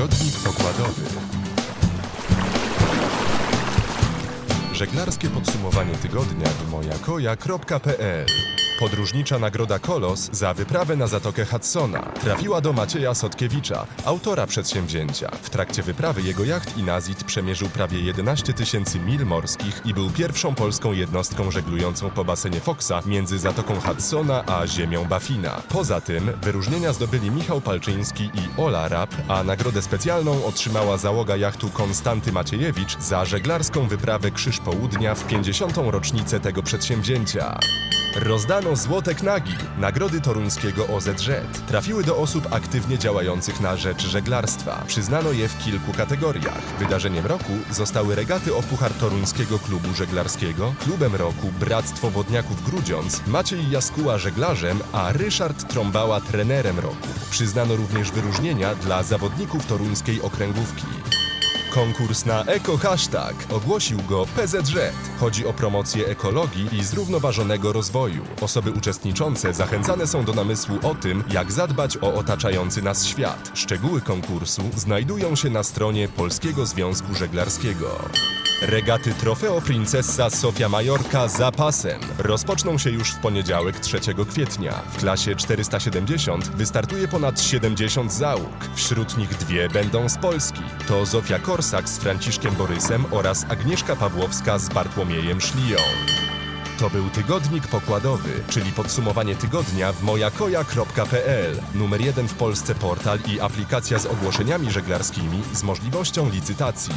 Tygodnik pokładowy. Żeglarskie podsumowanie tygodnia w mojakoja.pl Podróżnicza nagroda Kolos za wyprawę na Zatokę Hudsona trafiła do Macieja Sotkiewicza, autora przedsięwzięcia. W trakcie wyprawy jego jacht Inazit przemierzył prawie 11 tysięcy mil morskich i był pierwszą polską jednostką żeglującą po basenie Foxa między Zatoką Hudsona a ziemią Baffina. Poza tym wyróżnienia zdobyli Michał Palczyński i Ola Rap, a nagrodę specjalną otrzymała załoga jachtu Konstanty Maciejewicz za żeglarską wyprawę Krzyż Południa w 50. rocznicę tego przedsięwzięcia. Rozdano złote knagi, nagrody toruńskiego OZŻ. Trafiły do osób aktywnie działających na rzecz żeglarstwa. Przyznano je w kilku kategoriach. Wydarzeniem roku zostały regaty o Puchar Toruńskiego Klubu Żeglarskiego, klubem roku Bractwo Wodniaków Grudziądz, Maciej Jaskuła żeglarzem, a Ryszard Trąbała trenerem roku. Przyznano również wyróżnienia dla zawodników toruńskiej okręgówki. Konkurs na Eko Hashtag ogłosił go PZŻ. Chodzi o promocję ekologii i zrównoważonego rozwoju. Osoby uczestniczące zachęcane są do namysłu o tym, jak zadbać o otaczający nas świat. Szczegóły konkursu znajdują się na stronie Polskiego Związku Żeglarskiego. Regaty Trofeo Princessa Sofia Majorka za pasem rozpoczną się już w poniedziałek 3 kwietnia. W klasie 470 wystartuje ponad 70 załóg. Wśród nich dwie będą z Polski. To Zofia Korsak z Franciszkiem Borysem oraz Agnieszka Pawłowska z Bartłomiejem Szliją. To był tygodnik pokładowy, czyli podsumowanie tygodnia w mojakoja.pl. Numer jeden w Polsce portal i aplikacja z ogłoszeniami żeglarskimi z możliwością licytacji.